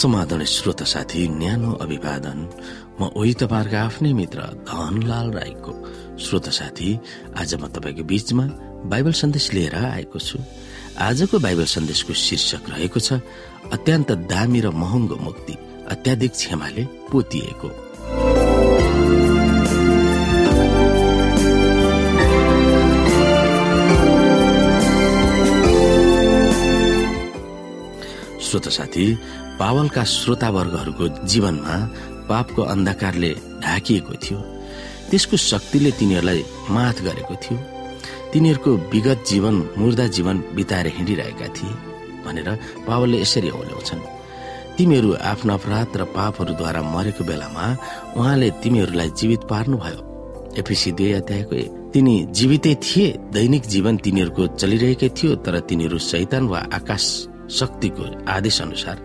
समाधान श्रोता साथी न्यानो अभिवादन। म ओही तपाईँहरूको आफ्नै मित्र धनलाल राईको श्रोता साथी। आज म तपाईँको बीचमा बाइबल सन्देश लिएर आएको छु। आजको बाइबल सन्देशको शीर्षक रहेको छ अत्यन्त दामी र महँगो मुक्ति अत्याधिक क्षमाले पोतिएको। श्रोत साथी पावलका श्रोतावर्गहरूको जीवनमा पापको अन्धकारले ढाकिएको थियो। त्यसको शक्तिले तिनीहरूलाई माथ गरेको थियो। तिनीहरूको विगत जीवन मुर्दा जीवन बिताएर हिँडिरहेका थिए भनेर पावलले यसरी औल्याउँछन् तिमीहरू आफ्नो अपराध र पापहरूद्वारा मरेको बेलामा उहाँले तिमीहरूलाई जीवित पार्नुभयो। एफिसी दुई अध्यायको तिनी जीवितै थिए दैनिक जीवन तिनीहरूको चलिरहेकै थियो तर तिनीहरू शैतान वा आकाश शक्तिको आदेश अनुसार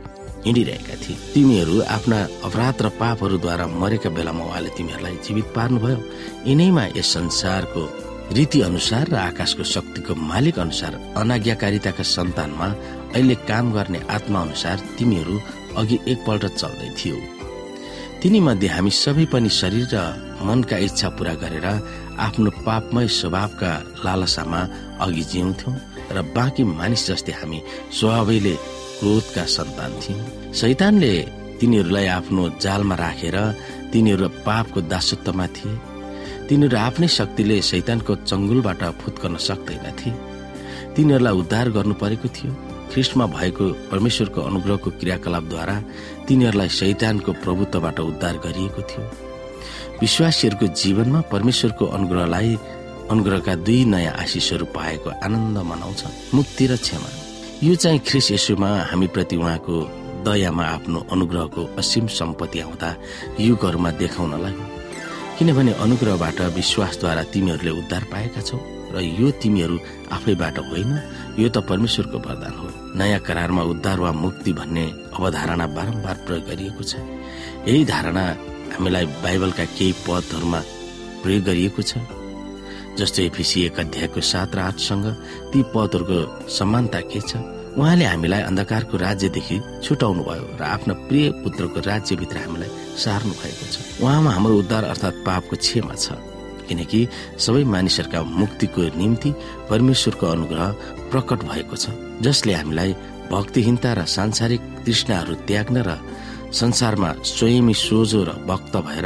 हिँडिरहेका थिए। तिमीहरू आफ्ना अपराध र पापहरूद्वारा मरेका बेलामा उहाँले तिमीहरूलाई जीवित पार्नुभयो। यिनैमा यस संसारको रीति अनुसार र आकाशको शक्तिको मालिक अनुसार अनाज्ञाकारिताका सन्तानमा अहिले काम गर्ने आत्मा अनुसार तिमीहरू अघि एकपल्ट चल्दै थियौ। तिनीमध्ये हामी सबै पनि शरीर र मनका इच्छा पूरा गरेर आफ्नो पापमय स्वभावका लालसामा अघि जिउँथ्यौं र बाँकी मानिस जस्तै हामी स्वभावैले क्रोधका सन्तान थियौँ शैतानले तिनीहरूलाई आफ्नो जालमा राखेर तिनीहरू पापको दासत्वमा थिए। तिनीहरू आफ्नै शक्तिले शैतानको चङ्गुलबाट फुत्कन सक्दैनथे। तिनीहरूलाई उद्धार गर्नु परेको थियो। ख्रिस्टमा भएको परमेश्वरको अनुग्रहको क्रियाकलापद्वारा तिनीहरूलाई शैतानको प्रभुत्वबाट उद्धार गरिएको थियो। विश्वासीहरूको जीवनमा परमेश्वरको अनुग्रहलाई अनुग्रहका दुई नयाँ आशिषहरू पाएको आनन्द मनाउँछ। मुक्ति र क्षमा। यो चाहिँ ख्रिस यसुमा हामीप्रति उहाँको दयामा आफ्नो अनुग्रहको असीम सम्पत्ति आउँदा युगहरूमा देखाउन लाग्यो किनभने अनुग्रहबाट विश्वासद्वारा तिमीहरूले उद्धार पाएका छौ र यो तिमीहरू आफैबाट होइन यो त परमेश्वरको वरदान हो। नयाँ करारमा उद्धार वा मुक्ति भन्ने अवधारणा बारम्बार प्रयोग गरिएको छ। यही धारणा हामीलाई बाइबलका केही पदहरूमा प्रयोग गरिएको छ। जस्तो एफिसी एक अध्यायको सात र आठसँग ती पदहरूको समानता के छ? उहाँले हामीलाई अन्धकारको राज्यदेखि छुटाउनु भयो र आफ्ना प्रिय पुत्रको राज्यभित्र हामीलाई सार्नु भएको छ। उहाँमा हाम्रो उद्धार अर्थात् पापको क्षमा छ। किनकि सबै मानिसहरूका मुक्तिको निम्ति परमेश्वरको अनुग्रह प्रकट भएको छ जसले हामीलाई भक्तिहीनता र सांसारिक तृष्णाहरू त्याग्न र संसारमा स्वयमी सोझो र भक्त भएर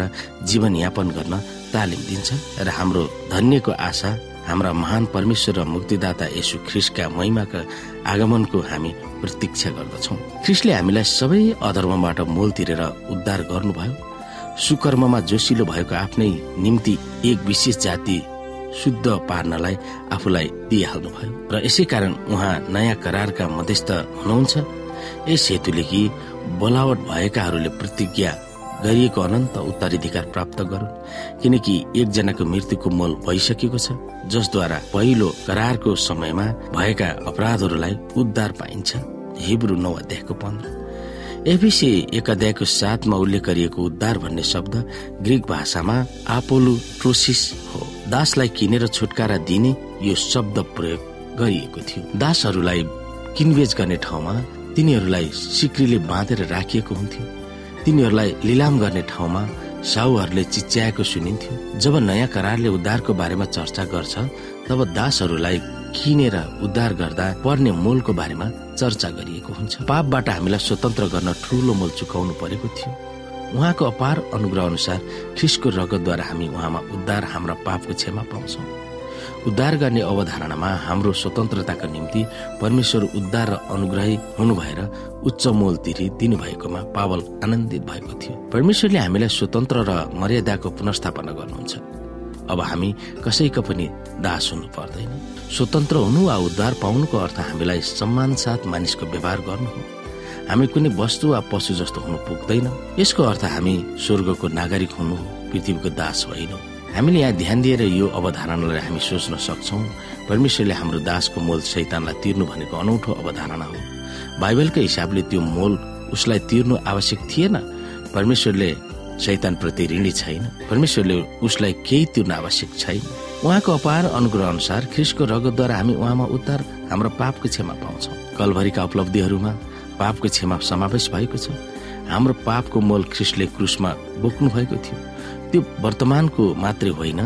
जीवनयापन गर्न तालिम दिन्छ र हाम्रो धन्यको आशा हाम्रा महान परमेश्वर र मुक्तिदाता यसु ख्रिसका महिमाका आगमनको हामी प्रतीक्षा गर्दछौ। ख्रिसले हामीलाई सबै अधर्मबाट मोल तिरेर उद्धार गर्नुभयो। सुकर्ममा जोसिलो भएको आफ्नै निम्ति एक विशेष जाति शुद्ध पार्नलाई आफूलाई दिइहाल्नुभयो। र यसै कारण उहाँ नयाँ करारका मध्यस्थ हुनुहुन्छ। यस हेतुले कि बोलावट भएकाहरूले प्रतिज्ञा गरिएको अनन्त उत्तराधिकार प्राप्त गरून् किनकि एकजनाको मृत्युको मोल भइसकेको छ जसद्वारा पहिलो करारको समयमा भएका अपराधहरूलाई उद्धार पाइन्छ। हिब्रू नौ अध्यायको पन्ध्र। एफिसी एक अध्यायको साथमा उल्लेख गरिएको उद्धार भन्ने शब्द ग्रिक भाषामा आपोलो ट्रोसिस हो। दासलाई किनेर छुटकारा दिने यो शब्द प्रयोग गरिएको थियो। दासहरूलाई किनबेच गर्ने ठाउँमा तिनीहरूलाई सिक्रीले बाँधेर राखिएको हुन्थ्यो। तिनीहरूलाई लिलाम गर्ने ठाउँमा साहुहरूले चिच्याएको सुनिन्थ्यो। जब नयाँ करारले उद्धारको बारेमा चर्चा गर्छ तब दासहरूलाई किनेर उद्धार गर्दा पर्ने मोलको बारेमा चर्चा गरिएको हुन्छ। पापबाट हामीलाई स्वतन्त्र गर्न ठुलो मोल चुकाउनु परेको थियो। उहाँको अपार अनुग्रह अनुसार ख्रिसको रगतद्वारा हामी उहाँमा उद्धार हाम्रा पापको क्षमा पाउँछौँ। उद्धार गर्ने अवधारणामा हाम्रो स्वतन्त्रताको निम्ति परमेश्वर उद्धार र अनुग्रही हुनु भएर उच्च मोल तिरी दिनुभएकोमा पावल आनन्दित भएको थियो। परमेश्वरले हामीलाई स्वतन्त्र र मर्यादाको पुनर्स्थापना गर्नुहुन्छ। अब हामी कसैको पनि दास हुनु पर्दैन। स्वतन्त्र हुनु वा उद्धार पाउनुको अर्थ हामीलाई सम्मान साथ मानिसको व्यवहार गर्नु हो। हामी कुनै वस्तु वा पशु जस्तो हुनु पुग्दैन। यसको अर्थ हामी स्वर्गको नागरिक हुनु पृथ्वीको दास होइनौँ। हामीले यहाँ ध्यान दिएर यो अवधारणालाई हामी सोच्न सक्छौँ। परमेश्वरले हाम्रो दासको मोल शैतानलाई तिर्नु भनेको अनौठो अवधारणा हो। बाइबलको हिसाबले त्यो मोल उसलाई तिर्नु आवश्यक थिएन। परमेश्वरले शैतान प्रति ऋणी छैन। परमेश्वरले उसलाई केही तिर्न आवश्यक छैन। उहाँको अपार अनुग्रह अनुसार ख्रिसको रगतद्वारा हामी उहाँमा उद्धार हाम्रो पापको क्षमा पाउँछौँ। कलभरीका उपलब्धिहरूमा पापको क्षमा समावेश भएको छ। हाम्रो पापको मोल ख्रिस्टले क्रुसमा बोक्नु भएको थियो। त्यो वर्तमानको मात्रै होइन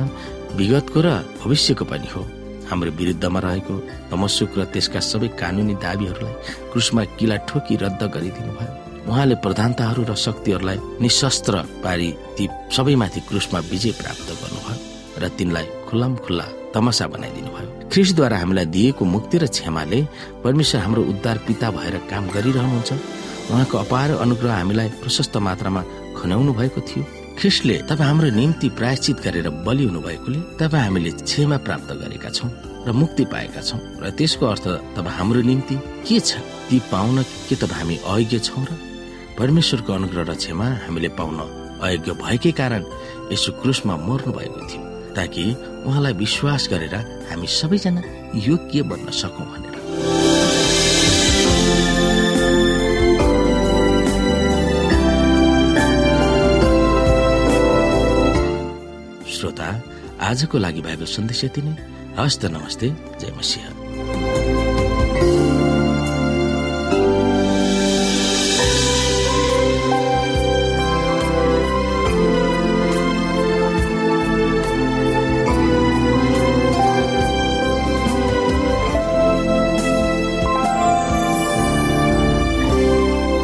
विगतको र भविष्यको पनि हो। हाम्रो विरुद्धमा रहेको तमसुक र त्यसका सबै कानुनी दावीहरूलाई क्रुसमा किला ठोकी रद्द गरिदिनु भयो उहाँले प्रधानताहरू र शक्तिहरूलाई निशस्त्र पारी ती सबैमाथि क्रुसमा विजय प्राप्त गर्नुभयो र तिनलाई खुल्लाम खुल्ला तमासा बनाइदिनु भयो ख्रिसद्वारा हामीलाई दिएको मुक्ति र क्षमाले परमेश्वर हाम्रो उद्धार पिता भएर काम गरिरहनुहुन्छ। उहाँको अपार अनुग्रह हामीलाई प्रशस्त मात्रामा खन्याउनु भएको थियो। ख्रिस्टले तपाईँ हाम्रो निम्ति प्रायश्चित गरेर बलि हुनु भएकोले तपाईँ हामीले क्षमा प्राप्त गरेका छौँ र मुक्ति पाएका छौँ र त्यसको अर्थ तपाईँ हाम्रो निम्ति के छ? ती पाउन के तपाईँ हामी अयोग्य छौँ र परमेश्वरको अनुग्रह र क्षमा हामीले पाउन अयोग्य भएकै कारण यसो क्रुसमा मर्नु भएको थियो ताकि उहाँलाई विश्वास गरेर हामी सबैजना योग्य बन्न सकौँ भनेर। श्रोता आजको लागि बाइबल सन्देश यति नै। हस्त नमस्ते जय मसिंह।